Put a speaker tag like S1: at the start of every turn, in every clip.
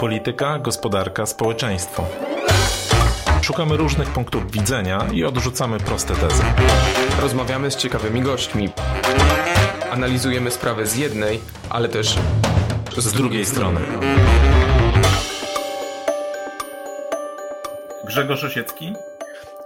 S1: polityka, gospodarka, społeczeństwo. Szukamy różnych punktów widzenia i odrzucamy proste tezy.
S2: Rozmawiamy z ciekawymi gośćmi. Analizujemy sprawę z jednej, ale też
S1: z, z drugiej strony.
S3: Grzegorz Osiecki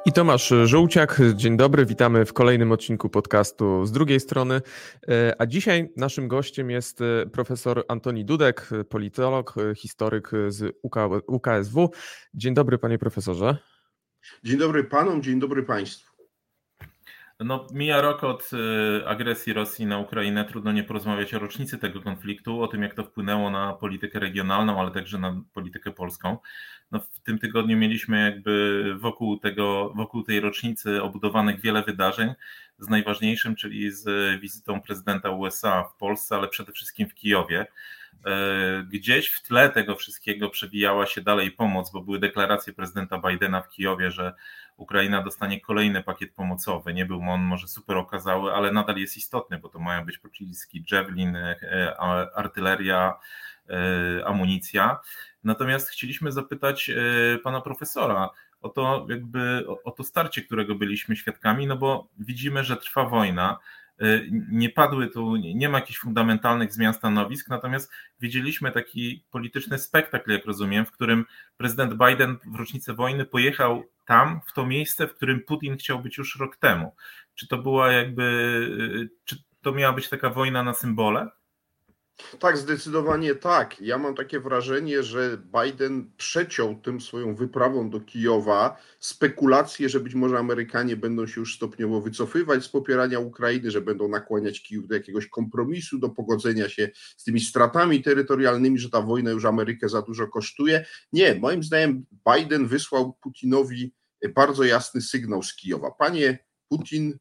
S2: i Tomasz Żółciak, dzień dobry, witamy w kolejnym odcinku podcastu z drugiej strony. E, a dzisiaj naszym gościem jest e, profesor Antoni Dudek, politolog, e, historyk z UK, UKSW. Dzień dobry, panie profesorze.
S4: Dzień dobry panom, dzień dobry państwu.
S3: No, mija rok od agresji Rosji na Ukrainę. Trudno nie porozmawiać o rocznicy tego konfliktu, o tym, jak to wpłynęło na politykę regionalną, ale także na politykę polską no w tym tygodniu mieliśmy jakby wokół, tego, wokół tej rocznicy obudowanych wiele wydarzeń, z najważniejszym, czyli z wizytą prezydenta USA w Polsce, ale przede wszystkim w Kijowie. E, gdzieś w tle tego wszystkiego przewijała się dalej pomoc, bo były deklaracje prezydenta Bidena w Kijowie, że Ukraina dostanie kolejny pakiet pomocowy. Nie był on może super okazały, ale nadal jest istotny, bo to mają być pociski Javelin, e, artyleria, e, amunicja. Natomiast chcieliśmy zapytać e, pana profesora o to, jakby, o to starcie, którego byliśmy świadkami, no bo widzimy, że trwa wojna. Nie padły tu, nie ma jakichś fundamentalnych zmian stanowisk, natomiast widzieliśmy taki polityczny spektakl, jak rozumiem, w którym prezydent Biden w rocznicę wojny pojechał tam, w to miejsce, w którym Putin chciał być już rok temu. Czy to była jakby, e, czy to miała być taka wojna na symbole?
S4: Tak, zdecydowanie tak. Ja mam takie wrażenie, że Biden przeciął tym swoją wyprawą do Kijowa spekulacje, że być może Amerykanie będą się już stopniowo wycofywać z popierania Ukrainy, że będą nakłaniać Kijów do jakiegoś kompromisu, do pogodzenia się z tymi stratami terytorialnymi, że ta wojna już Amerykę za dużo kosztuje. Nie, moim zdaniem Biden wysłał Putinowi bardzo jasny sygnał z Kijowa. Panie Putin,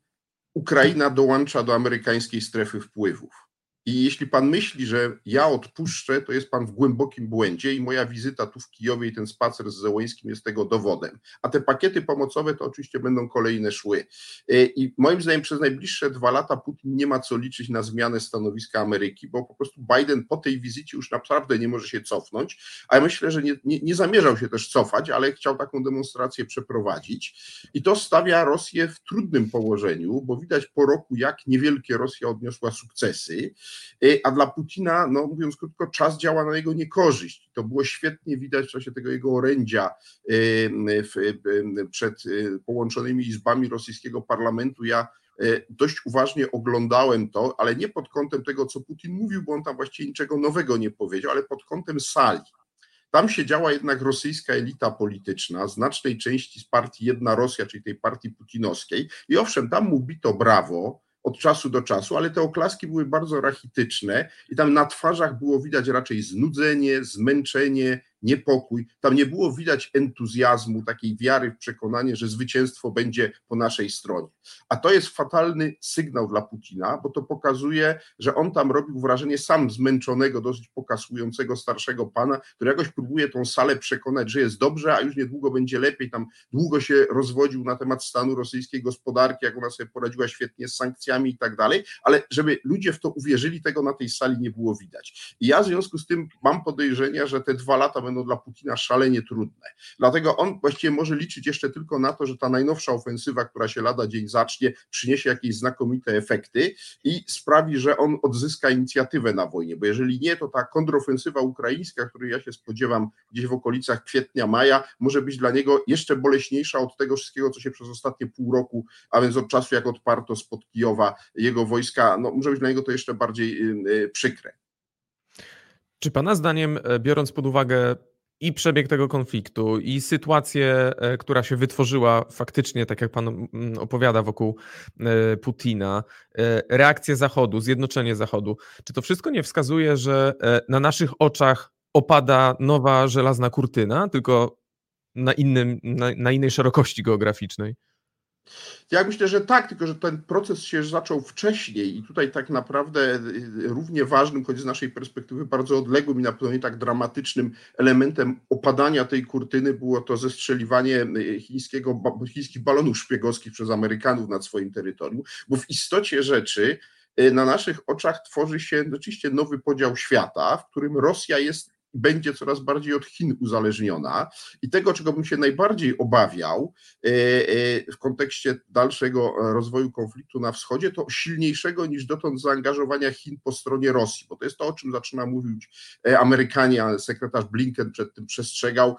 S4: Ukraina dołącza do amerykańskiej strefy wpływów i jeśli pan myśli, że ja odpuszczę, to jest pan w głębokim błędzie i moja wizyta tu w Kijowie i ten spacer z Zełęskim jest tego dowodem. A te pakiety pomocowe to oczywiście będą kolejne szły. E, I moim zdaniem przez najbliższe dwa lata Putin nie ma co liczyć na zmianę stanowiska Ameryki, bo po prostu Biden po tej wizycie już naprawdę nie może się cofnąć, a ja myślę, że nie, nie, nie zamierzał się też cofać, ale chciał taką demonstrację przeprowadzić. I to stawia Rosję w trudnym położeniu, bo widać po roku, jak niewielkie Rosja odniosła sukcesy. Y, a dla Putina, no mówiąc krótko, czas działa na jego niekorzyść. To było świetnie widać w czasie tego jego orędzia y, przed y, połączonymi izbami rosyjskiego parlamentu. Ja dość uważnie oglądałem to, ale nie pod kątem tego, co Putin mówił, bo on tam właściwie niczego nowego nie powiedział, ale pod kątem sali. Tam siedziała jednak rosyjska elita polityczna, znacznej części z partii Jedna Rosja, czyli tej partii putinowskiej. I owszem, tam mu bito brawo, od czasu do czasu, ale te oklaski były bardzo rachityczne i tam na twarzach było widać raczej znudzenie, zmęczenie, niepokój. Tam nie było widać entuzjazmu, takiej wiary w przekonanie, że zwycięstwo będzie po naszej stronie. A to jest fatalny sygnał dla Putina, bo to pokazuje, że on tam robił wrażenie sam zmęczonego, dosyć pokasującego starszego pana, który jakoś próbuje tą salę przekonać, że jest dobrze, a już niedługo będzie lepiej. Tam długo się rozwodził na temat stanu rosyjskiej gospodarki, jak ona sobie poradziła świetnie z sankcjami i tak dalej, ale żeby ludzie w to uwierzyli, tego na tej sali nie było widać. I ja w związku z tym mam podejrzenia, że te dwa lata będą będą dla Putina szalenie trudne. Dlatego on właściwie może liczyć jeszcze tylko na to, że ta najnowsza ofensywa, która się lada dzień zacznie, przyniesie jakieś znakomite efekty i sprawi, że on odzyska inicjatywę na wojnie, bo jeżeli nie, to ta kontrofensywa ukraińska, której ja się spodziewam gdzieś w okolicach kwietnia, maja, może być dla niego jeszcze boleśniejsza od tego wszystkiego, co się przez ostatnie pół roku, a więc od czasu, jak odparto spod Kijowa jego wojska, no może być dla niego to jeszcze bardziej yy, przykre.
S2: Czy Pana zdaniem, e, biorąc pod uwagę i przebieg tego konfliktu, i sytuację, e, która się wytworzyła faktycznie, tak jak Pan opowiada, wokół e, Putina, reakcję Zachodu, zjednoczenie Zachodu, czy to wszystko nie wskazuje, że na naszych oczach opada nowa żelazna kurtyna, tylko na, innym, na, na innej szerokości geograficznej?
S4: Ja myślę, że tak, tylko że ten proces się zaczął wcześniej i tutaj tak naprawdę y, równie ważnym, choć z naszej perspektywy bardzo odległym i na pewno nie tak dramatycznym elementem opadania tej kurtyny było to zestrzeliwanie y, chińskiego, chińskich balonów szpiegowskich przez Amerykanów nad swoim terytorium, bo w istocie rzeczy y, na naszych oczach tworzy się oczywiście nowy podział świata, w którym Rosja jest będzie coraz bardziej od Chin uzależniona. I tego, czego bym się najbardziej obawiał w kontekście dalszego rozwoju konfliktu na wschodzie, to silniejszego niż dotąd zaangażowania Chin po stronie Rosji, bo to jest to, o czym zaczyna mówić Amerykanie, sekretarz Blinken przed tym przestrzegał,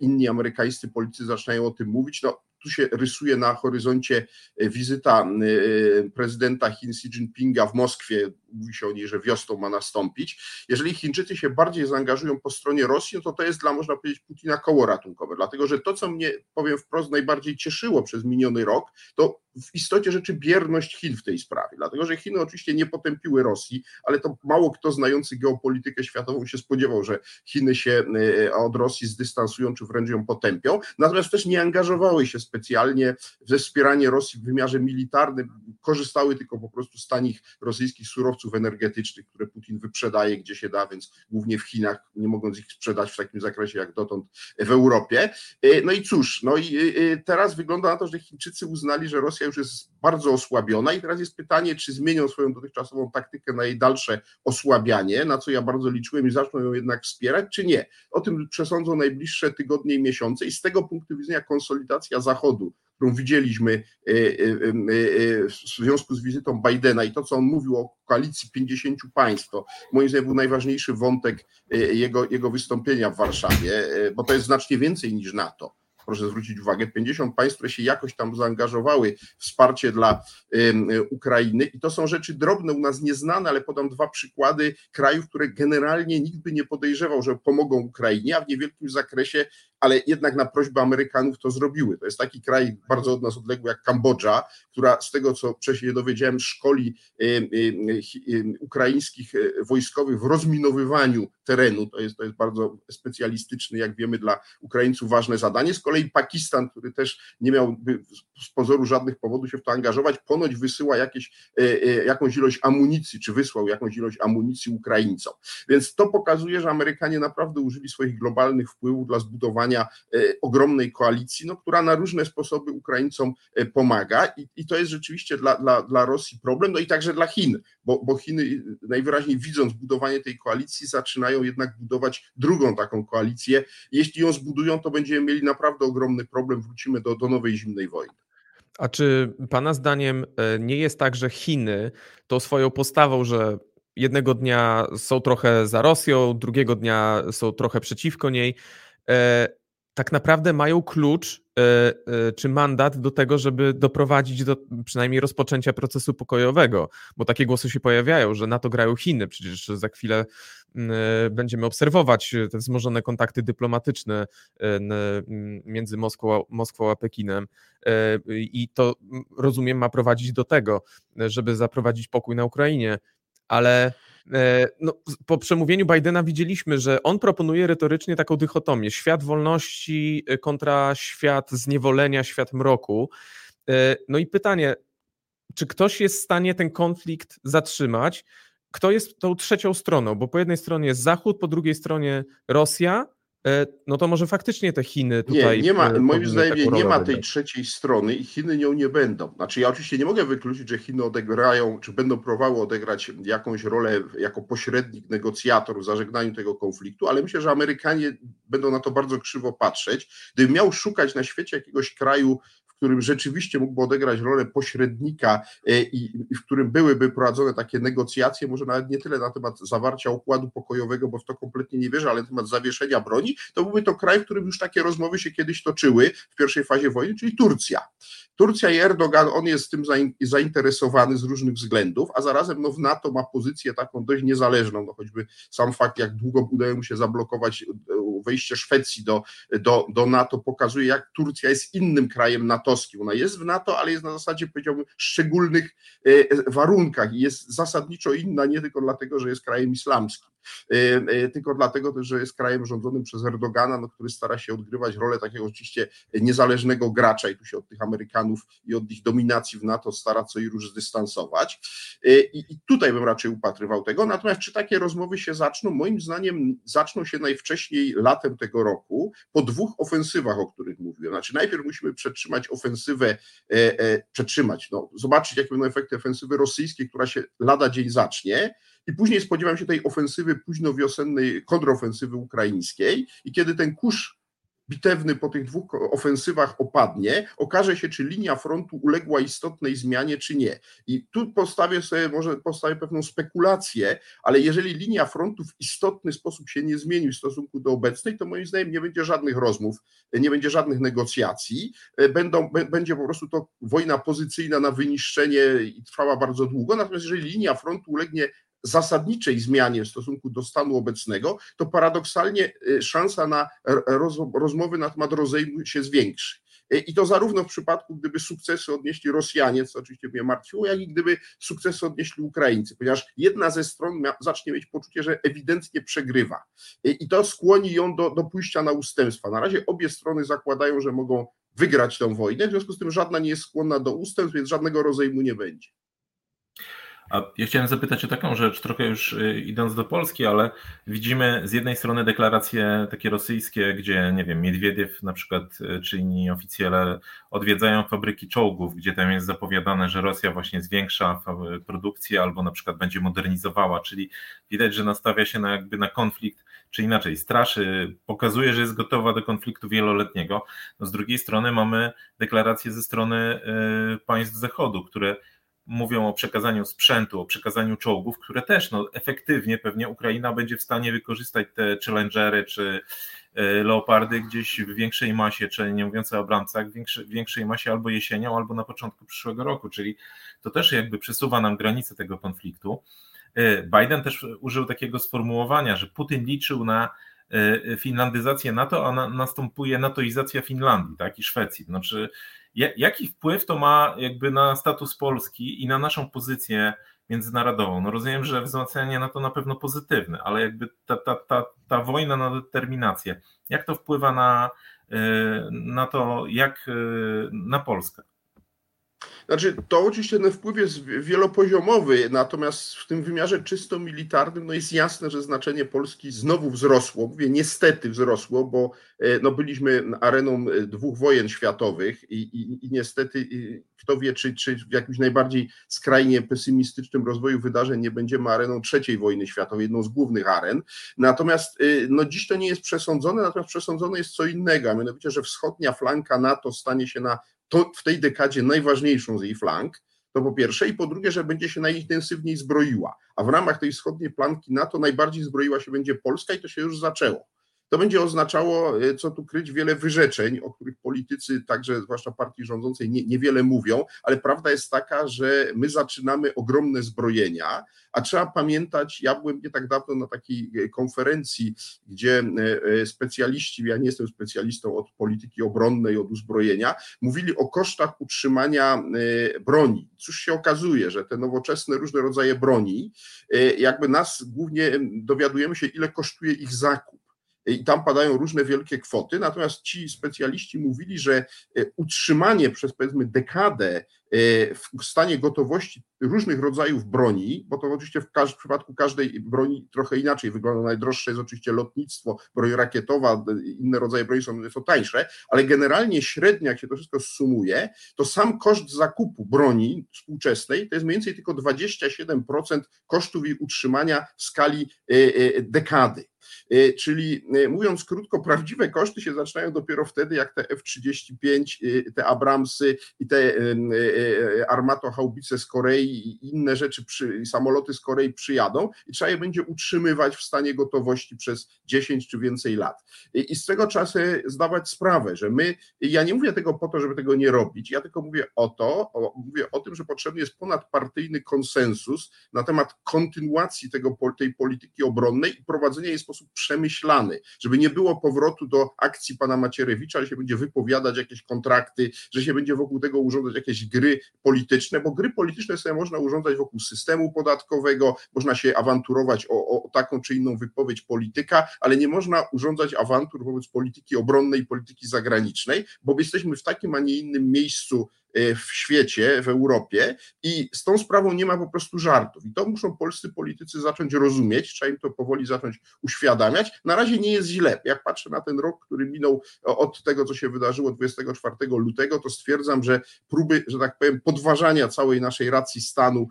S4: inni amerykańscy politycy zaczynają o tym mówić. No, tu się rysuje na horyzoncie e, wizyta e, prezydenta Chin Xi Jinpinga w Moskwie. Mówi się o niej, że wiosną ma nastąpić. Jeżeli Chińczycy się bardziej zaangażują po stronie Rosji, no to to jest dla, można powiedzieć, Putina koło ratunkowe. Dlatego, że to, co mnie, powiem wprost, najbardziej cieszyło przez miniony rok, to w istocie rzeczy bierność Chin w tej sprawie. Dlatego, że Chiny oczywiście nie potępiły Rosji, ale to mało kto znający geopolitykę światową się spodziewał, że Chiny się od Rosji zdystansują, czy wręcz ją potępią. Natomiast też nie angażowały się specjalnie ze wspieranie Rosji w wymiarze militarnym, korzystały tylko po prostu z tanich rosyjskich surowców energetycznych, które Putin wyprzedaje gdzie się da, więc głównie w Chinach, nie mogąc ich sprzedać w takim zakresie jak dotąd w Europie. E, no i cóż, no i e, e, teraz wygląda na to, że Chińczycy uznali, że Rosja już jest bardzo osłabiona i teraz jest pytanie, czy zmienią swoją dotychczasową taktykę na jej dalsze osłabianie, na co ja bardzo liczyłem i zaczną ją jednak wspierać, czy nie. O tym przesądzą najbliższe tygodnie i miesiące i z tego punktu widzenia konsolidacja Zachodu którą widzieliśmy e, e, e, w związku z wizytą Bidena i to, co on mówił o koalicji 50 państw, to moim zdaniem był najważniejszy wątek jego, jego wystąpienia w Warszawie, bo to jest znacznie więcej niż NATO proszę zwrócić uwagę, 50 państw, które się jakoś tam zaangażowały w wsparcie dla Ukrainy i to są rzeczy drobne, u nas nieznane, ale podam dwa przykłady krajów, które generalnie nikt by nie podejrzewał, że pomogą Ukrainie, a w niewielkim zakresie ale jednak na prośbę Amerykanów to zrobiły. To jest taki kraj bardzo od nas odległy jak Kambodża, która z tego, co wcześniej dowiedziałem, szkoli ukraińskich wojskowych w rozminowywaniu terenu. To jest, to jest bardzo specjalistyczne, jak wiemy, dla Ukraińców ważne zadanie. Z kolei Pakistan, który też nie miał z pozoru żadnych powodów się w to angażować, ponoć wysyła jakieś, jakąś ilość amunicji, czy wysłał jakąś ilość amunicji Ukraińcom. Więc to pokazuje, że Amerykanie naprawdę użyli swoich globalnych wpływów dla zbudowania E, ogromnej koalicji, no, która na różne sposoby Ukraińcom e, pomaga i, i to jest rzeczywiście dla, dla, dla Rosji problem, no i także dla Chin, bo, bo Chiny najwyraźniej widząc budowanie tej koalicji zaczynają jednak budować drugą taką koalicję. Jeśli ją zbudują, to będziemy mieli naprawdę ogromny problem, wrócimy do, do nowej zimnej wojny.
S2: A czy Pana zdaniem e, nie jest tak, że Chiny to swoją postawą, że jednego dnia są trochę za Rosją, drugiego dnia są trochę przeciwko niej, tak naprawdę mają klucz e, e, czy mandat do tego, żeby doprowadzić do przynajmniej rozpoczęcia procesu pokojowego, bo takie głosy się pojawiają, że na to grają Chiny. Przecież za chwilę e, będziemy obserwować te wzmożone kontakty dyplomatyczne między Moskwą, Moskwą a Pekinem i to rozumiem ma prowadzić do tego, żeby zaprowadzić pokój na Ukrainie, ale no, po przemówieniu Bidena widzieliśmy, że on proponuje retorycznie taką dychotomię: świat wolności kontra świat zniewolenia, świat mroku. No i pytanie, czy ktoś jest w stanie ten konflikt zatrzymać? Kto jest tą trzecią stroną? Bo po jednej stronie jest Zachód, po drugiej stronie Rosja, E, no to może faktycznie te Chiny tutaj.
S4: Nie, nie ma, e, moim zdaniem nie ma tej trzeciej strony i Chiny nią nie będą. Znaczy, ja oczywiście nie mogę wykluczyć, że Chiny odegrają, czy będą próbowały odegrać jakąś rolę jako pośrednik, negocjator w zażegnaniu tego konfliktu, ale myślę, że Amerykanie będą na to bardzo krzywo patrzeć. Gdybym miał szukać na świecie jakiegoś kraju, którym rzeczywiście mógłby odegrać rolę pośrednika e, i, w którym byłyby prowadzone takie negocjacje, może nawet nie tyle na temat zawarcia układu pokojowego, bo w to kompletnie nie wierzę, ale na temat zawieszenia broni, to byłby to kraj, w którym już takie rozmowy się kiedyś toczyły w pierwszej fazie wojny, czyli Turcja. Turcja i Erdogan, on jest tym zainteresowany z różnych względów, a zarazem no, w NATO ma pozycję taką dość niezależną, no, choćby sam fakt, jak długo udaje mu się zablokować e, wejście Szwecji do, do, do NATO, pokazuje, jak Turcja jest innym krajem natowskim. Ona jest w NATO, ale jest na zasadzie, powiedziałbym, szczególnych e, warunkach i jest zasadniczo inna nie tylko dlatego, że jest krajem islamskim. Y, y, tylko dlatego że jest krajem rządzonym przez Erdogana, no, który stara się odgrywać rolę takiego oczywiście niezależnego gracza i tu się od tych Amerykanów i od ich dominacji w NATO stara co i róż zdystansować. Y, I, I tutaj bym raczej upatrywał tego. Natomiast czy takie rozmowy się zaczną? Moim zdaniem zaczną się najwcześniej latem tego roku po dwóch ofensywach, o których mówiłem. Znaczy najpierw musimy przetrzymać ofensywę, e, e, przetrzymać, no, zobaczyć jakie będą efekty ofensywy rosyjskiej, która się lada dzień zacznie i później spodziewam się tej ofensywy późnowiosennej, kontrofensywy ukraińskiej. I kiedy ten kurz bitewny po tych dwóch ofensywach opadnie, okaże się, czy linia frontu uległa istotnej zmianie, czy nie. I tu postawię sobie, może postawię pewną spekulację, ale jeżeli linia frontu w istotny sposób się nie zmieni w stosunku do obecnej, to moim zdaniem nie będzie żadnych rozmów, nie będzie żadnych negocjacji, Będą, będzie po prostu to wojna pozycyjna na wyniszczenie i trwała bardzo długo, natomiast jeżeli linia frontu ulegnie zasadniczej zmianie w stosunku do stanu obecnego, to paradoksalnie y, szansa na roz, rozmowy na temat rozejmu się zwiększy. Y, I to zarówno w przypadku, gdyby sukcesy odnieśli Rosjanie, co oczywiście mnie martwiło, jak i gdyby sukcesy odnieśli Ukraińcy, ponieważ jedna ze stron zacznie mieć poczucie, że ewidentnie przegrywa. Y, I to skłoni ją do, do pójścia na ustępstwa. Na razie obie strony zakładają, że mogą wygrać tę wojnę, w związku z tym żadna nie jest skłonna do ustępstw, więc żadnego rozejmu nie będzie.
S3: A ja chciałem zapytać o taką rzecz, trochę już y, idąc do Polski, ale widzimy z jednej strony deklaracje takie rosyjskie, gdzie, nie wiem, Miedwiediew na przykład, y, czy inni oficjele odwiedzają fabryki czołgów, gdzie tam jest zapowiadane, że Rosja właśnie zwiększa produkcję albo na przykład będzie modernizowała, czyli widać, że nastawia się na jakby na konflikt, czy inaczej, straszy, pokazuje, że jest gotowa do konfliktu wieloletniego. No z drugiej strony mamy deklaracje ze strony y, państw Zachodu, które mówią o przekazaniu sprzętu, o przekazaniu czołgów, które też no, efektywnie pewnie Ukraina będzie w stanie wykorzystać te Challengery czy e, Leopardy gdzieś w większej masie, czy nie mówiąc o Abramcach, w większej, większej masie albo jesienią, albo na początku przyszłego roku, czyli to też jakby przesuwa nam granice tego konfliktu. E, Biden też użył takiego sformułowania, że Putin liczył na e, finlandyzację NATO, a na, następuje natoizacja Finlandii tak, i Szwecji. Znaczy, Jaki wpływ to ma jakby na status Polski i na naszą pozycję międzynarodową? No rozumiem, że wzmacnianie na to na pewno pozytywne, ale jakby ta, ta, ta, ta wojna na determinację, jak to wpływa na, y, na to, jak y, na Polskę?
S4: Znaczy, to oczywiście ten wpływ jest wielopoziomowy, natomiast w tym wymiarze czysto militarnym no jest jasne, że znaczenie Polski znowu wzrosło. Mówię niestety wzrosło, bo e, no, byliśmy areną e, dwóch wojen światowych i, i, i niestety kto wie, czy, czy w jakimś najbardziej skrajnie pesymistycznym rozwoju wydarzeń nie będziemy areną trzeciej wojny światowej, jedną z głównych aren. Natomiast e, no, dziś to nie jest przesądzone, natomiast przesądzone jest co innego, a mianowicie, że wschodnia flanka NATO stanie się na to w tej dekadzie najważniejszą z jej flank, to po pierwsze, i po drugie, że będzie się najintensywniej zbroiła. A w ramach tej wschodniej flanki NATO najbardziej zbroiła się będzie Polska i to się już zaczęło. To będzie oznaczało, e, co tu kryć, wiele wyrzeczeń, o których politycy, także zwłaszcza partii rządzącej, nie, niewiele mówią, ale prawda jest taka, że my zaczynamy ogromne zbrojenia, a trzeba pamiętać, ja byłem nie tak dawno na takiej e, konferencji, gdzie e, specjaliści, ja nie jestem specjalistą od polityki obronnej, od uzbrojenia, mówili o kosztach utrzymania broni. Cóż się okazuje, że te nowoczesne różne rodzaje broni, jakby nas głównie dowiadujemy się, ile kosztuje ich zakup i tam padają różne wielkie kwoty, natomiast ci specjaliści mówili, że e, utrzymanie przez powiedzmy dekadę e, w stanie gotowości różnych rodzajów broni, bo to oczywiście w, każ w przypadku każdej broni trochę inaczej wygląda. Najdroższe jest oczywiście lotnictwo, broń rakietowa, inne rodzaje broni są, są tańsze, ale generalnie średnio, jak się to wszystko sumuje, to sam koszt zakupu broni współczesnej to jest mniej więcej tylko 27% kosztów jej utrzymania w skali e, dekady. E, czyli e, mówiąc krótko, prawdziwe koszty się zaczynają dopiero wtedy, jak te F-35, e, te Abramsy i te armato haubice z Korei i inne rzeczy, samoloty z Korei przyjadą i trzeba je będzie utrzymywać w stanie gotowości przez 10 czy więcej lat. I z tego trzeba sobie zdawać sprawę, że my, ja nie mówię tego po to, żeby tego nie robić, ja tylko mówię o to, o, mówię o tym, że potrzebny jest ponadpartyjny konsensus na temat kontynuacji tego, tej polityki obronnej i prowadzenia jej w sposób sposób przemyślany, żeby nie było powrotu do akcji pana Macierewicza, że się będzie wypowiadać jakieś kontrakty, że się będzie wokół tego urządzać jakieś gry polityczne, bo gry polityczne sobie można urządzać wokół systemu podatkowego, można się awanturować o, o taką czy inną wypowiedź polityka, ale nie można urządzać awantur wobec polityki obronnej, polityki zagranicznej, bo jesteśmy w takim, a nie innym miejscu w świecie, w Europie i z tą sprawą nie ma po prostu żartów. I to muszą polscy politycy zacząć rozumieć, trzeba im to powoli zacząć uświadamiać. Na razie nie jest źle. Jak patrzę na ten rok, który minął od tego, co się wydarzyło 24 lutego, to stwierdzam, że próby, że tak powiem, podważania całej naszej racji stanu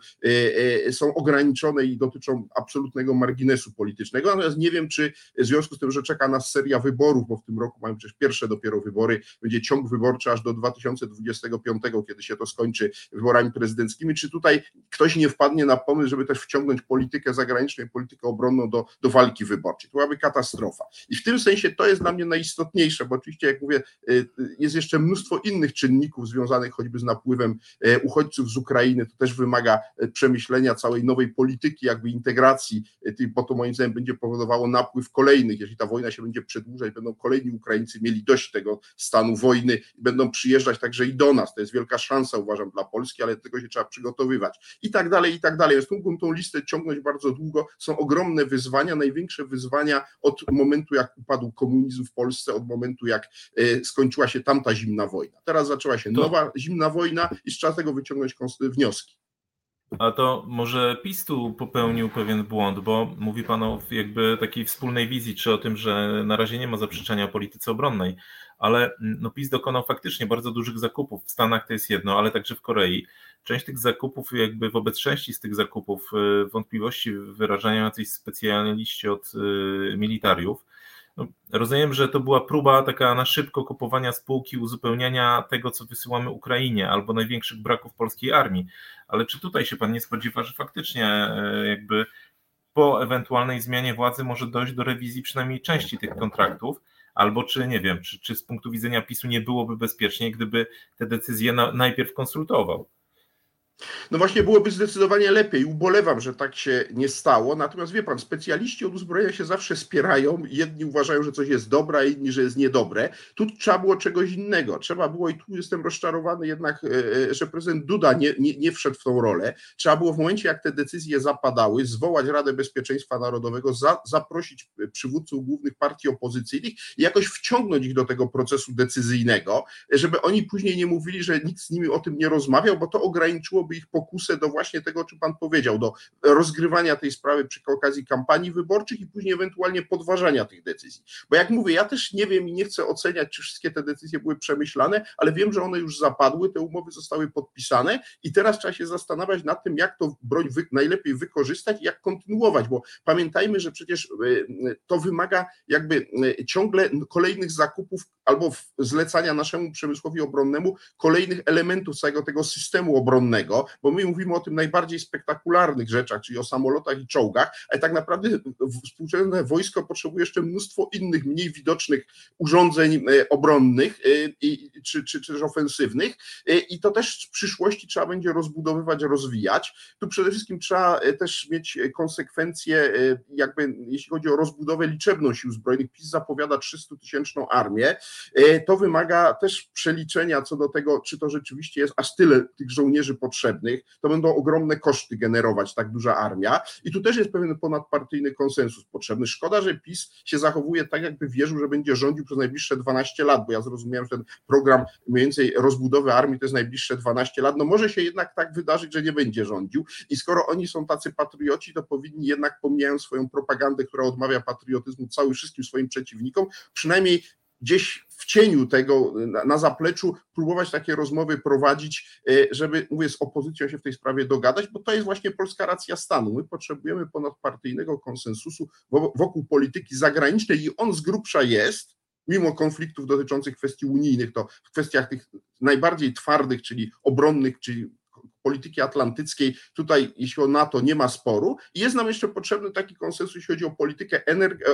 S4: e, są ograniczone i dotyczą absolutnego marginesu politycznego. Natomiast nie wiem, czy w związku z tym, że czeka nas seria wyborów, bo w tym roku mamy przecież pierwsze dopiero wybory, będzie ciąg wyborczy aż do 2025, kiedy się to skończy wyborami prezydenckimi, czy tutaj ktoś nie wpadnie na pomysł, żeby też wciągnąć politykę zagraniczną i politykę obronną do, do walki wyborczej. To byłaby katastrofa. I w tym sensie to jest dla mnie najistotniejsze, bo oczywiście, jak mówię, y, y, jest jeszcze mnóstwo innych czynników związanych choćby z napływem y, uchodźców z Ukrainy, to też wymaga przemyślenia całej nowej polityki, jakby integracji, bo to moim zdaniem będzie powodowało napływ kolejnych, jeżeli ta wojna się będzie przedłużać, będą kolejni Ukraińcy mieli dość tego stanu wojny i będą przyjeżdżać także i do nas. To jest wielka szansa, uważam, dla Polski, ale do tego się trzeba przygotowywać. I tak dalej, i tak dalej. Więc mógłbym tą listę ciągnąć bardzo długo. Są ogromne wyzwania, największe wyzwania od momentu, jak upadł komunizm w Polsce, od momentu, jak e, skończyła się tamta zimna wojna. Teraz zaczęła się nowa zimna wojna i trzeba z tego wyciągnąć wnioski.
S3: A to może PiS tu popełnił pewien błąd, bo mówi Pan o jakby takiej wspólnej wizji, czy o tym, że na razie nie ma zaprzeczenia o polityce obronnej, ale mm, no PiS dokonał faktycznie bardzo dużych zakupów. W Stanach to jest jedno, ale także w Korei. Część tych zakupów, jakby wobec części z tych zakupów y, wątpliwości wyrażają jacyś specjaliści od y, militariów. No, rozumiem, że to była próba taka na szybko kupowania spółki, uzupełniania tego, co wysyłamy Ukrainie, albo największych braków polskiej armii. Ale czy tutaj się pan nie spodziewa, że faktycznie e, jakby po ewentualnej zmianie władzy może dojść do rewizji przynajmniej części tych kontraktów? Albo czy nie wiem, czy, czy z punktu widzenia PiSu nie byłoby bezpiecznie, gdyby te decyzje na, najpierw konsultował?
S4: No właśnie byłoby zdecydowanie lepiej. Ubolewam, że tak się nie stało. Natomiast wie pan, specjaliści od uzbrojenia się zawsze spierają. Jedni uważają, że coś jest dobre, a inni, że jest niedobre. Tu trzeba było czegoś innego. Trzeba było, i tu jestem rozczarowany jednak, e, e, że prezydent Duda nie, nie, nie wszedł w tą rolę. Trzeba było w momencie, jak te decyzje zapadały, zwołać Radę Bezpieczeństwa Narodowego, za, zaprosić przywódców głównych partii opozycyjnych i jakoś wciągnąć ich do tego procesu decyzyjnego, żeby oni później nie mówili, że nikt z nimi o tym nie rozmawiał, bo to ograniczyło byłoby ich pokusę do właśnie tego, o czym Pan powiedział, do rozgrywania tej sprawy przy okazji kampanii wyborczych i później ewentualnie podważania tych decyzji. Bo jak mówię, ja też nie wiem i nie chcę oceniać, czy wszystkie te decyzje były przemyślane, ale wiem, że one już zapadły, te umowy zostały podpisane i teraz trzeba się zastanawiać nad tym, jak to broń wy, najlepiej wykorzystać i jak kontynuować, bo pamiętajmy, że przecież e, to wymaga jakby e, ciągle kolejnych zakupów albo zlecania naszemu przemysłowi obronnemu kolejnych elementów całego tego systemu obronnego, bo my mówimy o tym najbardziej spektakularnych rzeczach, czyli o samolotach i czołgach, ale tak naprawdę współczesne wojsko potrzebuje jeszcze mnóstwo innych, mniej widocznych urządzeń e, obronnych e, czy, czy, czy też ofensywnych e, i to też w przyszłości trzeba będzie rozbudowywać, rozwijać. Tu przede wszystkim trzeba też mieć konsekwencje, jakby jeśli chodzi o rozbudowę liczebną sił zbrojnych. PiS zapowiada 300-tysięczną armię. To wymaga też przeliczenia co do tego, czy to rzeczywiście jest aż tyle tych żołnierzy potrzebnych, potrzebnych, to będą ogromne koszty generować tak duża armia. I tu też jest pewien ponadpartyjny konsensus potrzebny. Szkoda, że PiS się zachowuje tak, jakby wierzył, że będzie rządził przez najbliższe 12 lat, bo ja zrozumiałem, że ten program mniej więcej rozbudowy armii to jest najbliższe 12 lat. No może się jednak tak wydarzyć, że nie będzie rządził. I skoro oni są tacy patrioci, to powinni jednak, pomijając swoją propagandę, która odmawia patriotyzmu całym wszystkim swoim przeciwnikom, przynajmniej gdzieś w cieniu tego, na, na, zapleczu, próbować takie rozmowy prowadzić, e, żeby, mówię, z opozycją się w tej sprawie dogadać, bo to jest właśnie polska racja stanu. My potrzebujemy ponadpartyjnego konsensusu wokół polityki zagranicznej i on z grubsza jest, mimo konfliktów dotyczących kwestii unijnych, to w kwestiach tych najbardziej twardych, czyli obronnych, czyli polityki atlantyckiej, tutaj jeśli o NATO nie ma sporu jest nam jeszcze potrzebny taki konsensus, jeśli chodzi o politykę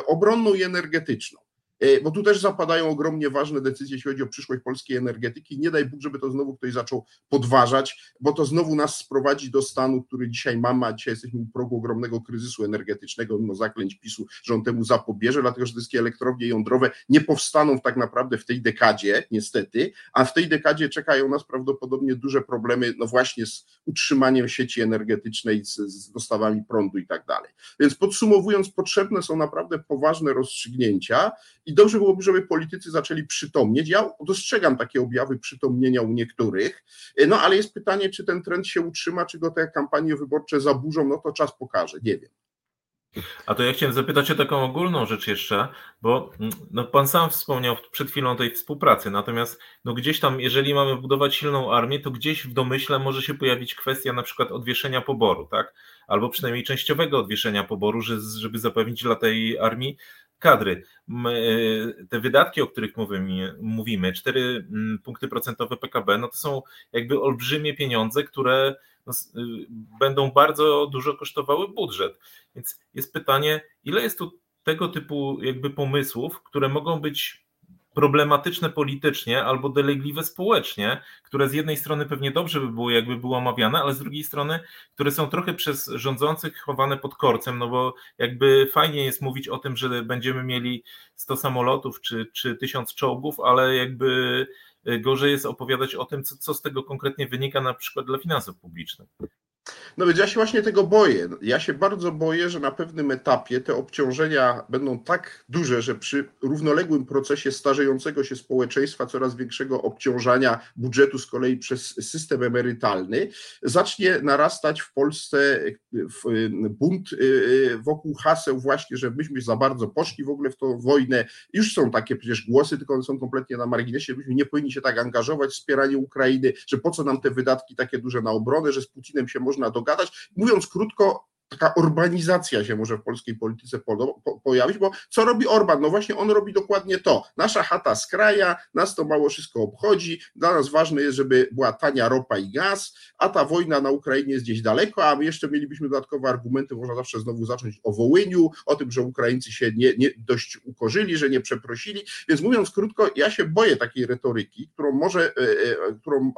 S4: obronną i energetyczną. E, bo tu też zapadają ogromnie ważne decyzje, jeśli chodzi o przyszłość polskiej energetyki. Nie daj Bóg, żeby to znowu ktoś zaczął podważać, bo to znowu nas sprowadzi do stanu, który dzisiaj mamy, a dzisiaj jesteśmy u progu ogromnego kryzysu energetycznego, mimo zaklęć PiSu, że on temu zapobierze, dlatego że wszystkie elektrownie jądrowe nie powstaną tak naprawdę w tej dekadzie, niestety, a w tej dekadzie czekają nas prawdopodobnie duże problemy, no właśnie z utrzymaniem sieci energetycznej, z, z dostawami prądu i tak dalej. Więc podsumowując, potrzebne są naprawdę poważne rozstrzygnięcia i dobrze byłoby, żeby politycy zaczęli przytomnieć. Ja dostrzegam takie objawy przytomnienia u niektórych, no ale jest pytanie, czy ten trend się utrzyma, czy go te kampanie wyborcze zaburzą, no to czas pokaże, nie wiem.
S3: A to ja chciałem zapytać o taką ogólną rzecz jeszcze, bo mm, no, pan sam wspomniał przed chwilą tej współpracy, natomiast no, gdzieś tam, jeżeli mamy budować silną armię, to gdzieś w domyśle może się pojawić kwestia na przykład odwieszenia poboru, tak? Albo przynajmniej częściowego odwieszenia poboru, żeby zapewnić dla tej armii kadry. E, te wydatki, o których mówimy, mówimy 4 mm, punkty procentowe PKB, no to są jakby olbrzymie pieniądze, które no, y, będą bardzo dużo kosztowały budżet. Więc jest pytanie, ile jest tu tego typu jakby pomysłów, które mogą być problematyczne politycznie albo dolegliwe społecznie, które z jednej strony pewnie dobrze by było, jakby było omawiane, ale z drugiej strony, które są trochę przez rządzących chowane pod korcem, no bo jakby fajnie jest mówić o tym, że będziemy mieli 100 samolotów czy, czy 1000 czołgów, ale jakby gorzej jest opowiadać o tym, co, co z tego konkretnie wynika na przykład dla finansów publicznych.
S4: No więc ja się właśnie tego boję. Ja się bardzo boję, że na pewnym etapie te obciążenia będą tak duże, że przy równoległym procesie starzejącego się społeczeństwa, coraz większego obciążania budżetu z kolei przez system emerytalny, zacznie narastać w Polsce bunt y, y, wokół haseł właśnie, że myśmy za bardzo poszli w ogóle w tą wojnę. Już są takie przecież głosy, tylko one są kompletnie na marginesie, byśmy nie powinni się tak angażować w wspieranie Ukrainy, że po co nam te wydatki takie duże na obronę, że z Putinem się można dogadać. Mówiąc krótko, taka urbanizacja się może w polskiej polityce po, po, pojawić, bo co robi Orban? No właśnie on robi dokładnie to. Nasza chata z kraja, nas to mało wszystko obchodzi, dla nas ważne jest, żeby była tania ropa i gaz, a ta wojna na Ukrainie jest gdzieś daleko, a my jeszcze mielibyśmy dodatkowe argumenty, można zawsze znowu zacząć o Wołyniu, o tym, że Ukraińcy się nie, nie dość ukorzyli, że nie przeprosili, więc mówiąc krótko, ja się boję takiej retoryki, którą może, e, e, którą,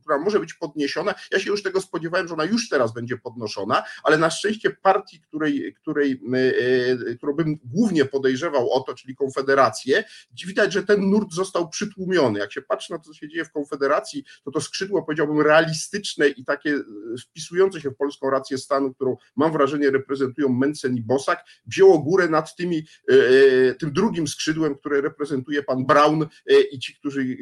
S4: która może być podniesiona, ja się już tego spodziewałem, że ona już teraz będzie podnoszona, ale na szczęście partii, której, której, e, e, którą bym głównie podejrzewał o to, czyli Konfederację, widać, że ten nurt został przytłumiony. Jak się patrzy na to, co się dzieje w Konfederacji, to to skrzydło, powiedziałbym, realistyczne i takie e, wpisujące się w polską rację stanu, którą mam wrażenie reprezentują Mencen i Bosak, wzięło górę nad tymi, tym drugim skrzydłem, które reprezentuje pan Braun i ci, którzy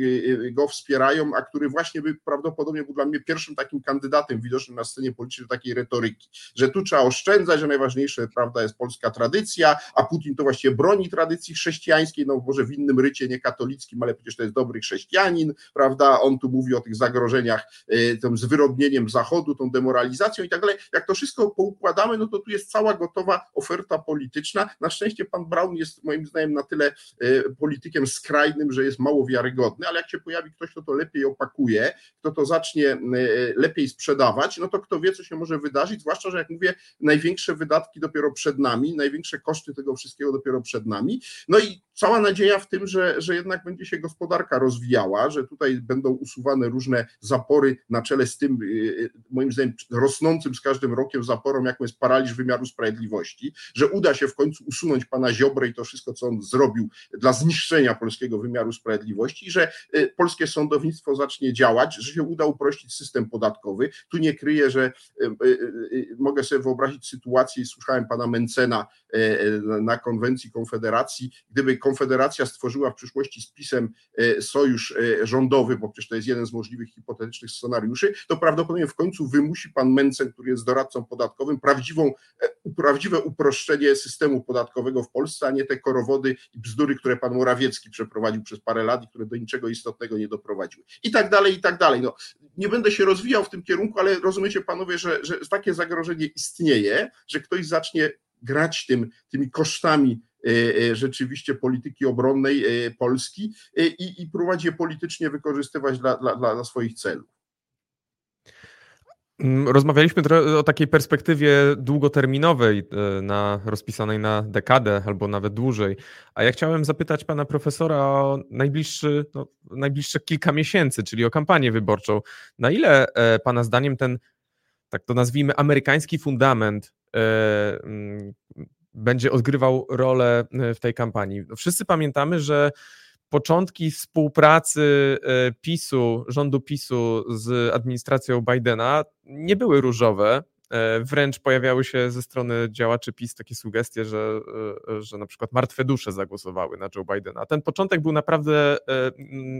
S4: go wspierają, a który właśnie by prawdopodobnie był dla mnie pierwszym takim kandydatem widocznym na scenie politycznej takiej retoryki, że tu trzeba oszczędzać, że najważniejsze, prawda, jest polska tradycja, a Putin to właściwie broni tradycji chrześcijańskiej, no może w innym rycie, nie katolickim, ale przecież to jest dobry chrześcijanin, prawda, on tu mówi o tych zagrożeniach y, tym zwyrodnieniem Zachodu, tą demoralizacją i tak dalej. Jak to wszystko poukładamy, no to tu jest cała gotowa oferta polityczna. Na szczęście pan Braun jest moim zdaniem na tyle y, politykiem skrajnym, że jest mało wiarygodny, ale jak się pojawi ktoś, kto to lepiej opakuje, kto to zacznie y, lepiej sprzedawać, no to kto wie, co się może wydarzyć, zwłaszcza, że jak mówię, największe wydatki dopiero przed nami, największe koszty tego wszystkiego dopiero przed nami. No i cała nadzieja w tym, że, że jednak będzie się gospodarka rozwijała, że tutaj będą usuwane różne zapory na czele z tym, y, y, moim zdaniem, rosnącym z każdym rokiem zaporą, jaką jest paraliż wymiaru sprawiedliwości, że uda się w końcu usunąć pana Ziobrę i to wszystko, co on zrobił dla zniszczenia polskiego wymiaru sprawiedliwości, że y, polskie sądownictwo zacznie działać, że się uda uprościć system podatkowy. Tu nie kryję, że mogę sobie wyobrazić sytuację, słuchałem pana Mencena na konwencji Konfederacji, gdyby Konfederacja stworzyła w przyszłości z PiSem e, sojusz e, rządowy, bo przecież to jest jeden z możliwych hipotetycznych scenariuszy, to prawdopodobnie w końcu wymusi pan Mencen, który jest doradcą podatkowym, prawdziwą, e, prawdziwe uproszczenie systemu podatkowego w Polsce, a nie te korowody i bzdury, które pan Morawiecki przeprowadził przez parę lat i które do niczego istotnego nie doprowadziły. I tak dalej, i tak dalej. No, nie będę się rozwijał w tym kierunku, ale rozumiecie panowie, że, że takie zagrożenie istnieje, że ktoś zacznie grać tym, tymi kosztami rzeczywiście polityki obronnej e, Polski i, i próbować je politycznie wykorzystywać dla, dla, dla swoich celów.
S2: Mm, rozmawialiśmy o takiej perspektywie długoterminowej, na, rozpisanej na dekadę albo nawet dłużej. A ja chciałem zapytać pana profesora o najbliższy, no, najbliższe kilka miesięcy, czyli o kampanię wyborczą. Na ile pana zdaniem ten, tak to nazwijmy, amerykański fundament mm, będzie odgrywał rolę e, w tej kampanii. Wszyscy pamiętamy, że początki współpracy e, PiSu, rządu PiSu z administracją Bidena nie były różowe. Wręcz pojawiały się ze strony działaczy PiS takie sugestie, że, że na przykład martwe dusze zagłosowały na Joe Bidena. Ten początek był naprawdę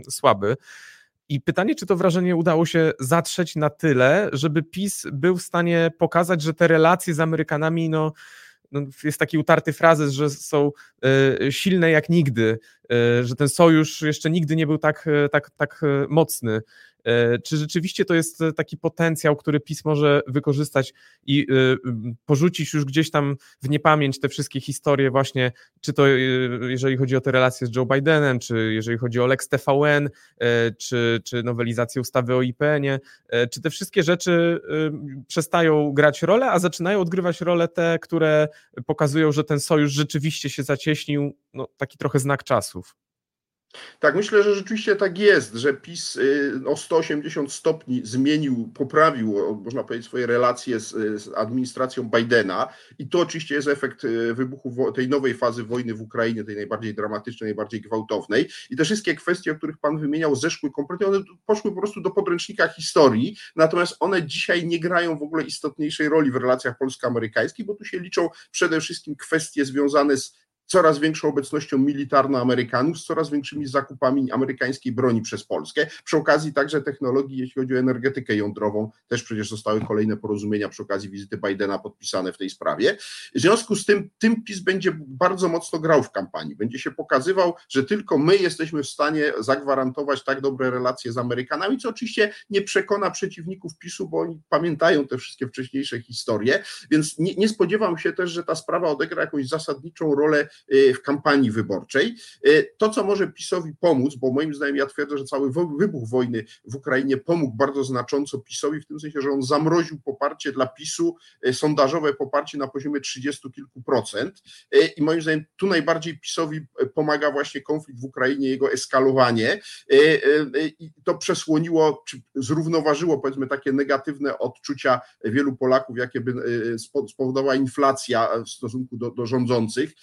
S2: słaby. I pytanie, czy to wrażenie udało się zatrzeć na tyle, żeby PiS był w stanie pokazać, że te relacje z Amerykanami, no, no jest taki utarty frazes, że są y, silne jak nigdy, y, że ten sojusz jeszcze nigdy nie był tak, y, tak, tak mocny. E, czy rzeczywiście to jest e, taki potencjał, który PiS może wykorzystać i e, porzucić już gdzieś tam w niepamięć te wszystkie historie, właśnie, czy to jeżeli chodzi o te relacje z Joe Bidenem, czy jeżeli chodzi o Lex TVN, czy, czy nowelizację ustawy o IPN-ie, czy te wszystkie rzeczy przestają grać rolę, a zaczynają odgrywać rolę te, które pokazują, że ten sojusz rzeczywiście się zacieśnił, no, taki trochę znak czasów.
S4: Tak, myślę, że rzeczywiście tak jest, że PiS y, o 180 stopni zmienił, poprawił, można powiedzieć, swoje relacje z, z, administracją Bidena i to oczywiście jest efekt y, wybuchu tej nowej fazy wojny w Ukrainie, tej najbardziej dramatycznej, najbardziej gwałtownej i te wszystkie kwestie, o których Pan wymieniał, zeszły kompletnie, one poszły po prostu do podręcznika historii, natomiast one dzisiaj nie grają w ogóle istotniejszej roli w relacjach polsko-amerykańskich, bo tu się liczą przede wszystkim kwestie związane z coraz większą obecnością militarną Amerykanów, z coraz większymi zakupami amerykańskiej broni przez Polskę. Przy okazji także technologii, jeśli chodzi o energetykę jądrową, też przecież zostały kolejne porozumienia przy okazji wizyty Bidena podpisane w tej sprawie. W związku z tym, tym PiS będzie bardzo mocno grał w kampanii. Będzie się pokazywał, że tylko my jesteśmy w stanie zagwarantować tak dobre relacje z Amerykanami, co oczywiście nie przekona przeciwników PiSu, bo oni pamiętają te wszystkie wcześniejsze historie, więc nie, nie spodziewam się też, że ta sprawa odegra jakąś zasadniczą rolę w kampanii wyborczej. Y, to, co może PiSowi pomóc, bo moim zdaniem ja twierdzę, że cały wybuch wojny w Ukrainie pomógł bardzo znacząco PiSowi, w tym sensie, że on zamroził poparcie dla PiSu, y, sondażowe poparcie na poziomie 30 kilku procent. I moim zdaniem tu najbardziej PiSowi pomaga właśnie konflikt w Ukrainie, jego eskalowanie. I to przesłoniło, czy zrównoważyło powiedzmy takie negatywne odczucia wielu Polaków, jakie by spowodowała inflacja w stosunku do, do rządzących,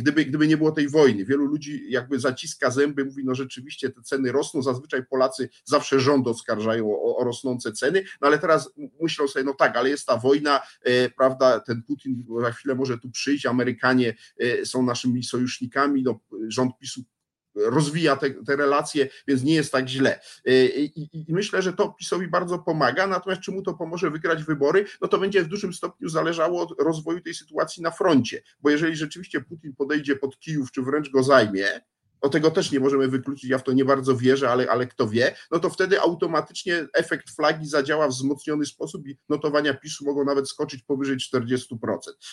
S4: gdyby, gdyby nie było tej wojny. Wielu ludzi jakby zaciska zęby, mówi, no rzeczywiście te ceny rosną, zazwyczaj Polacy zawsze rząd oskarżają o, o rosnące ceny, no ale teraz myślą sobie, no tak, ale jest ta wojna, e, prawda, ten Putin za chwilę może tu przyjść, Amerykanie e, są naszymi sojusznikami, no, rząd PiSu rozwija te, te, relacje, więc nie jest tak źle. E, I, I, myślę, że to PiSowi bardzo pomaga, natomiast czy mu to pomoże wygrać wybory, no to będzie w dużym stopniu zależało od rozwoju tej sytuacji na froncie, bo jeżeli rzeczywiście Putin podejdzie pod Kijów, czy wręcz go zajmie, o tego też nie możemy wykluczyć, ja w to nie bardzo wierzę, ale, ale kto wie, no to wtedy automatycznie efekt flagi zadziała w wzmocniony sposób i notowania PiSu mogą nawet skoczyć powyżej 40%.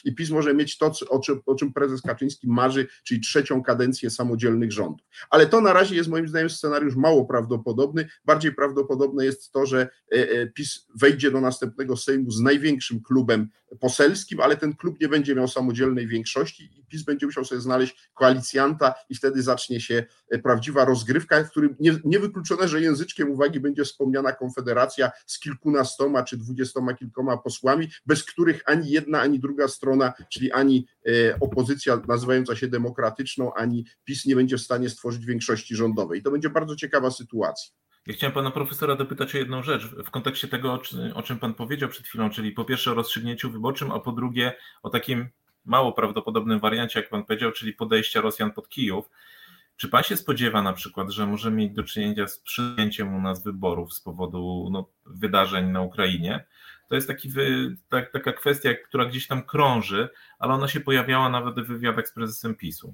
S4: I PiS może mieć to, o czym, o czym prezes Kaczyński marzy, czyli trzecią kadencję samodzielnych rządów. Ale to na razie jest moim zdaniem scenariusz mało prawdopodobny. Bardziej prawdopodobne jest to, że e, e, PiS wejdzie do następnego Sejmu z największym klubem poselskim, ale ten klub nie będzie miał samodzielnej większości i PiS będzie musiał sobie znaleźć koalicjanta i wtedy zacznie się e, prawdziwa rozgrywka, w którym nie, niewykluczone, że języczkiem uwagi będzie wspomniana Konfederacja z kilkunastoma czy dwudziestoma kilkoma posłami, bez których ani jedna, ani druga strona, czyli ani e, opozycja nazywająca się demokratyczną, ani PiS nie będzie w stanie stworzyć większości rządowej. I to będzie bardzo ciekawa sytuacja.
S3: Ja chciałem pana profesora dopytać o jedną rzecz w kontekście tego, o czym pan powiedział przed chwilą, czyli po pierwsze o rozstrzygnięciu wyborczym, a po drugie o takim mało prawdopodobnym wariancie, jak pan powiedział, czyli podejścia Rosjan pod Kijów. Czy pan się spodziewa na przykład, że możemy mieć do czynienia z przyjęciem u nas wyborów z powodu no, wydarzeń na Ukrainie? To jest taki wy, tak, taka kwestia, która gdzieś tam krąży, ale ona się pojawiała nawet w wywiadach z prezesem PiSu.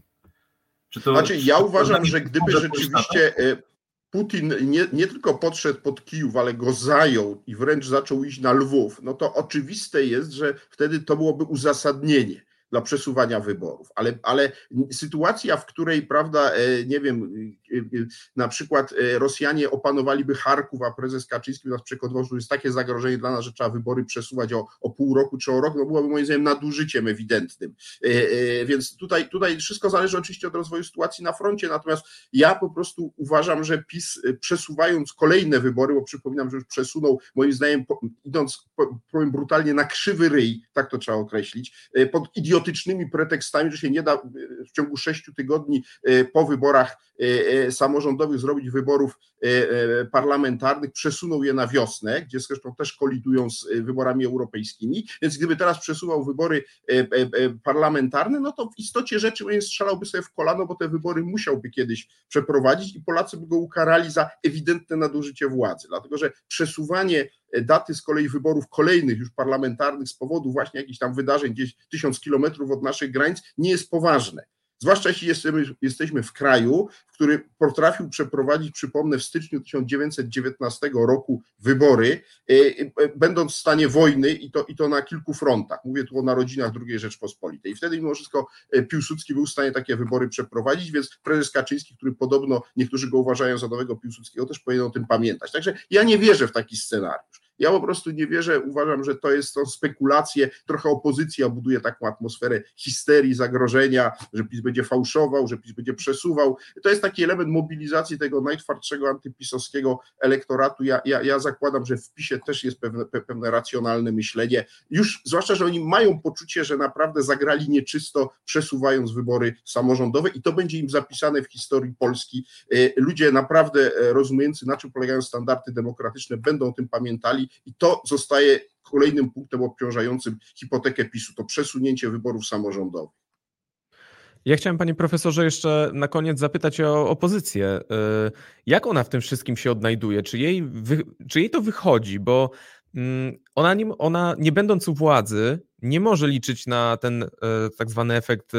S4: Czy to, znaczy, ja uważam, że gdyby rzeczywiście Putin nie, nie tylko podszedł pod Kijów, ale go zajął i wręcz zaczął iść na Lwów, no to oczywiste jest, że wtedy to byłoby uzasadnienie dla przesuwania wyborów. Ale, ale sytuacja, w której, prawda, e, nie wiem, na przykład Rosjanie opanowaliby Charków, a prezes Kaczyński nas przekonywał, że jest takie zagrożenie dla nas, że trzeba wybory przesuwać o, o pół roku czy o rok, no byłoby moim zdaniem nadużyciem ewidentnym. Więc tutaj, tutaj wszystko zależy oczywiście od rozwoju sytuacji na froncie, natomiast ja po prostu uważam, że PiS przesuwając kolejne wybory, bo przypominam, że już przesunął, moim zdaniem, idąc, powiem brutalnie, na krzywy ryj, tak to trzeba określić, pod idiotycznymi pretekstami, że się nie da w ciągu sześciu tygodni po wyborach samorządowych zrobić wyborów parlamentarnych, przesunął je na wiosnę, gdzie zresztą też kolidują z wyborami europejskimi, więc gdyby teraz przesuwał wybory parlamentarne, no to w istocie rzeczy strzelałby sobie w kolano, bo te wybory musiałby kiedyś przeprowadzić i Polacy by go ukarali za ewidentne nadużycie władzy, dlatego że przesuwanie daty z kolei wyborów kolejnych już parlamentarnych z powodu właśnie jakichś tam wydarzeń gdzieś tysiąc kilometrów od naszych granic nie jest poważne. Zwłaszcza jeśli jesteśmy, jesteśmy w kraju, który potrafił przeprowadzić, przypomnę, w styczniu 1919 roku wybory, e, e, będąc w stanie wojny i to, i to na kilku frontach. Mówię tu o narodzinach II Rzeczpospolitej. I wtedy mimo wszystko e, Piłsudski był w stanie takie wybory przeprowadzić, więc prezes Kaczyński, który podobno niektórzy go uważają za nowego Piłsudskiego, też powinien o tym pamiętać. Także ja nie wierzę w taki scenariusz. Ja po prostu nie wierzę, uważam, że to jest to spekulacje, trochę opozycja buduje taką atmosferę histerii, zagrożenia, że PiS będzie fałszował, że PiS będzie przesuwał. To jest taki element mobilizacji tego najtwardszego antypisowskiego elektoratu. Ja, ja, ja zakładam, że w PiSie też jest pewne, pewne racjonalne myślenie, już zwłaszcza, że oni mają poczucie, że naprawdę zagrali nieczysto, przesuwając wybory samorządowe i to będzie im zapisane w historii Polski. E, ludzie naprawdę e, rozumiejący, na czym polegają standardy demokratyczne, będą o tym pamiętali i to zostaje kolejnym punktem obciążającym hipotekę PiSu, to przesunięcie wyborów samorządowych.
S2: Ja chciałem, panie profesorze, jeszcze na koniec zapytać o opozycję. Y, jak ona w tym wszystkim się odnajduje? Czy jej, czy jej to wychodzi? Bo mm, ona nie, ona, nie będąc u władzy, nie może liczyć na ten e, tak zwany efekt e,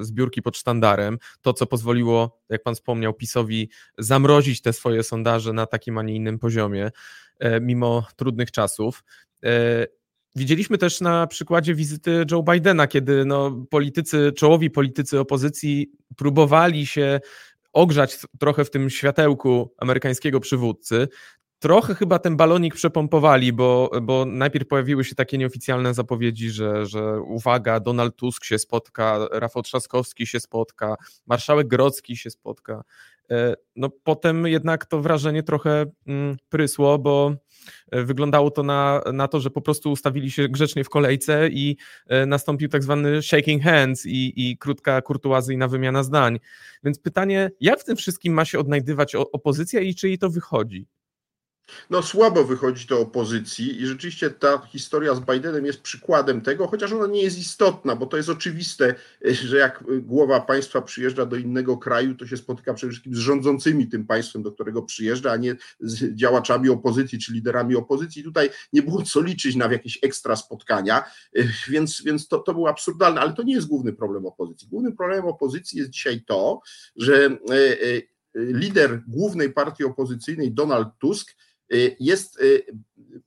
S2: zbiórki pod sztandarem. To, co pozwoliło, jak pan wspomniał, PiSowi zamrozić te swoje sondaże na takim, a nie innym poziomie, mimo trudnych czasów. Widzieliśmy też na przykładzie wizyty Joe Bidena, kiedy no, politycy, czołowi politycy opozycji próbowali się ogrzać trochę w tym światełku amerykańskiego przywódcy. Trochę chyba ten balonik przepompowali, bo, bo najpierw pojawiły się takie nieoficjalne zapowiedzi, że, że uwaga, Donald Tusk się spotka, Rafał Trzaskowski się spotka, marszałek Grocki się spotka. E, no potem jednak to wrażenie trochę mm, prysło, bo e, wyglądało to na, na to, że po prostu ustawili się grzecznie w kolejce i e, nastąpił tak zwany shaking hands i, i krótka kurtuazyjna wymiana zdań. Więc pytanie, jak w tym wszystkim ma się odnajdywać opozycja i czy jej to wychodzi?
S4: No słabo wychodzi to opozycji i rzeczywiście ta historia z Bidenem jest przykładem tego, chociaż ona nie jest istotna, bo to jest oczywiste, że jak głowa państwa przyjeżdża do innego kraju, to się spotyka przede wszystkim z rządzącymi tym państwem, do którego przyjeżdża, a nie z działaczami opozycji czy liderami opozycji. Tutaj nie było co liczyć na jakieś ekstra spotkania, więc, więc to, to było absurdalne, ale to nie jest główny problem opozycji. Głównym problemem opozycji jest dzisiaj to, że e, e, lider głównej partii opozycyjnej, Donald Tusk, jest, y,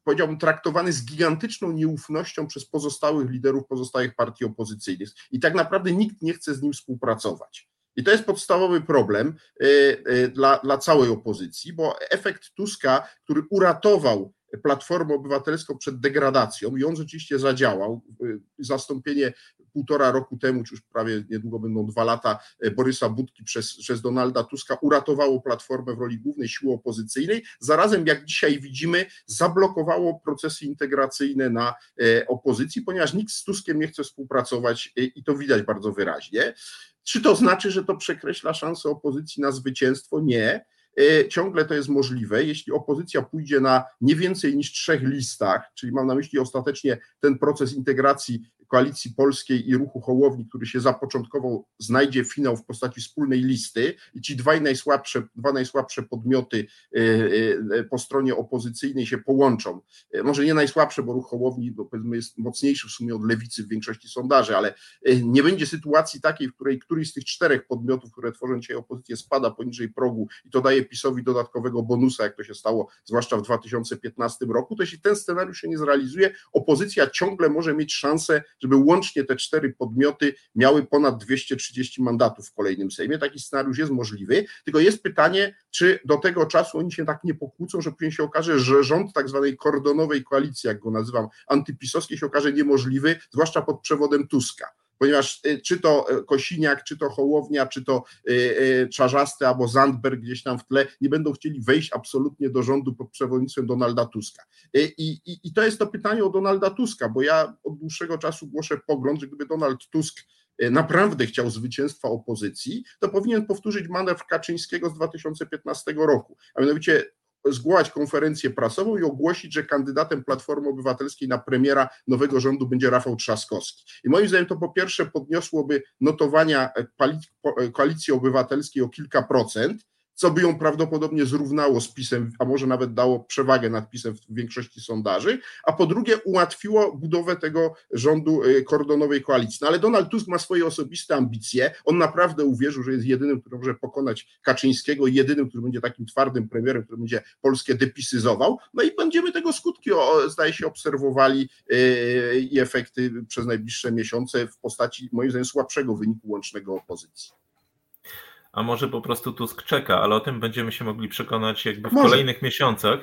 S4: powiedziałbym, traktowany z gigantyczną nieufnością przez pozostałych liderów pozostałych partii opozycyjnych i tak naprawdę nikt nie chce z nim współpracować. I to jest podstawowy problem y, dla, dla całej opozycji, bo efekt Tuska, który uratował Platformę Obywatelską przed degradacją i on rzeczywiście zadziałał. Zastąpienie półtora roku temu, czy już prawie niedługo będą dwa lata, e, Borysa Budki przez, przez Donalda Tuska uratowało Platformę w roli głównej siły opozycyjnej. Zarazem, jak dzisiaj widzimy, zablokowało procesy integracyjne na e, opozycji, ponieważ nikt z Tuskiem nie chce współpracować e, i to widać bardzo wyraźnie. Czy to znaczy, że to przekreśla szansę opozycji na zwycięstwo? Nie ciągle to jest możliwe, jeśli opozycja pójdzie na nie więcej niż trzech listach, czyli mam na myśli ostatecznie ten proces integracji Koalicji Polskiej i Ruchu Hołowni, który się zapoczątkował, znajdzie finał w postaci wspólnej listy i ci dwaj najsłabsze, dwa najsłabsze podmioty e, e, po stronie opozycyjnej się połączą. E, może nie najsłabsze, bo Ruch Hołowni no powiedzmy jest mocniejszy w sumie od lewicy w większości sondaży, ale nie będzie sytuacji takiej, w której któryś z tych czterech podmiotów, które tworzą dzisiaj opozycję, spada poniżej progu i to daje PiSowi dodatkowego bonusa, jak to się stało zwłaszcza w 2015 roku, to jeśli ten scenariusz się nie zrealizuje, opozycja ciągle może mieć szansę żeby łącznie te cztery podmioty miały ponad 230 mandatów w kolejnym Sejmie. Taki scenariusz jest możliwy, tylko jest pytanie, czy do tego czasu oni się tak nie pokłócą, że później się okaże, że rząd tak zwanej kordonowej koalicji, jak go nazywam, antypisowskiej się okaże niemożliwy, zwłaszcza pod przewodem Tuska ponieważ y, czy to y, Kosiniak, czy to Hołownia, czy to y, Czarzasty albo Zandberg gdzieś tam w tle nie będą chcieli wejść absolutnie do rządu pod przewodnictwem Donalda Tuska. I, i, I to jest to pytanie o Donalda Tuska, bo ja od dłuższego czasu głoszę pogląd, że gdyby Donald Tusk naprawdę chciał zwycięstwa opozycji, to powinien powtórzyć manewr Kaczyńskiego z 2015 roku, a mianowicie zgłaszać konferencję prasową i ogłosić, że kandydatem Platformy Obywatelskiej na premiera nowego rządu będzie Rafał Trzaskowski. I moim zdaniem to po pierwsze podniosłoby notowania koalicji obywatelskiej o kilka procent, co by ją prawdopodobnie zrównało z PiSem, a może nawet dało przewagę nad PiSem w większości sondaży, a po drugie ułatwiło budowę tego rządu y, kordonowej koalicji. No ale Donald Tusk ma swoje osobiste ambicje, on naprawdę uwierzył, że jest jedynym, który może pokonać Kaczyńskiego jedynym, który będzie takim twardym premierem, który będzie Polskę depisyzował, no i będziemy tego skutki, zdaje się, obserwowali y, i efekty przez najbliższe miesiące w postaci, moim zdaniem, słabszego wyniku łącznego opozycji
S3: a może po prostu Tusk czeka, ale o tym będziemy się mogli przekonać jakby w może. kolejnych miesiącach,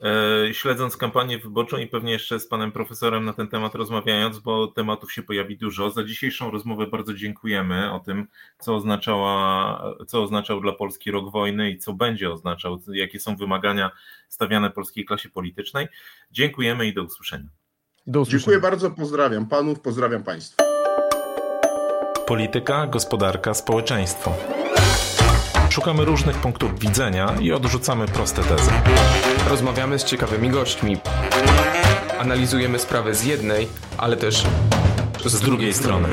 S3: e, śledząc kampanię wyborczą i pewnie jeszcze z panem profesorem na ten temat rozmawiając, bo tematów się pojawi dużo. Za dzisiejszą rozmowę bardzo dziękujemy o tym, co, oznaczała, co oznaczał dla Polski rok wojny i co będzie oznaczał, jakie są wymagania stawiane polskiej klasie politycznej. Dziękujemy i do usłyszenia.
S4: Do usłyszenia. Dziękuję bardzo, pozdrawiam panów, pozdrawiam państwa.
S1: Polityka, gospodarka, społeczeństwo. Szukamy różnych punktów widzenia i odrzucamy proste tezy.
S2: Rozmawiamy z ciekawymi gośćmi. Analizujemy sprawy z jednej, ale też
S1: z, drugiej strony.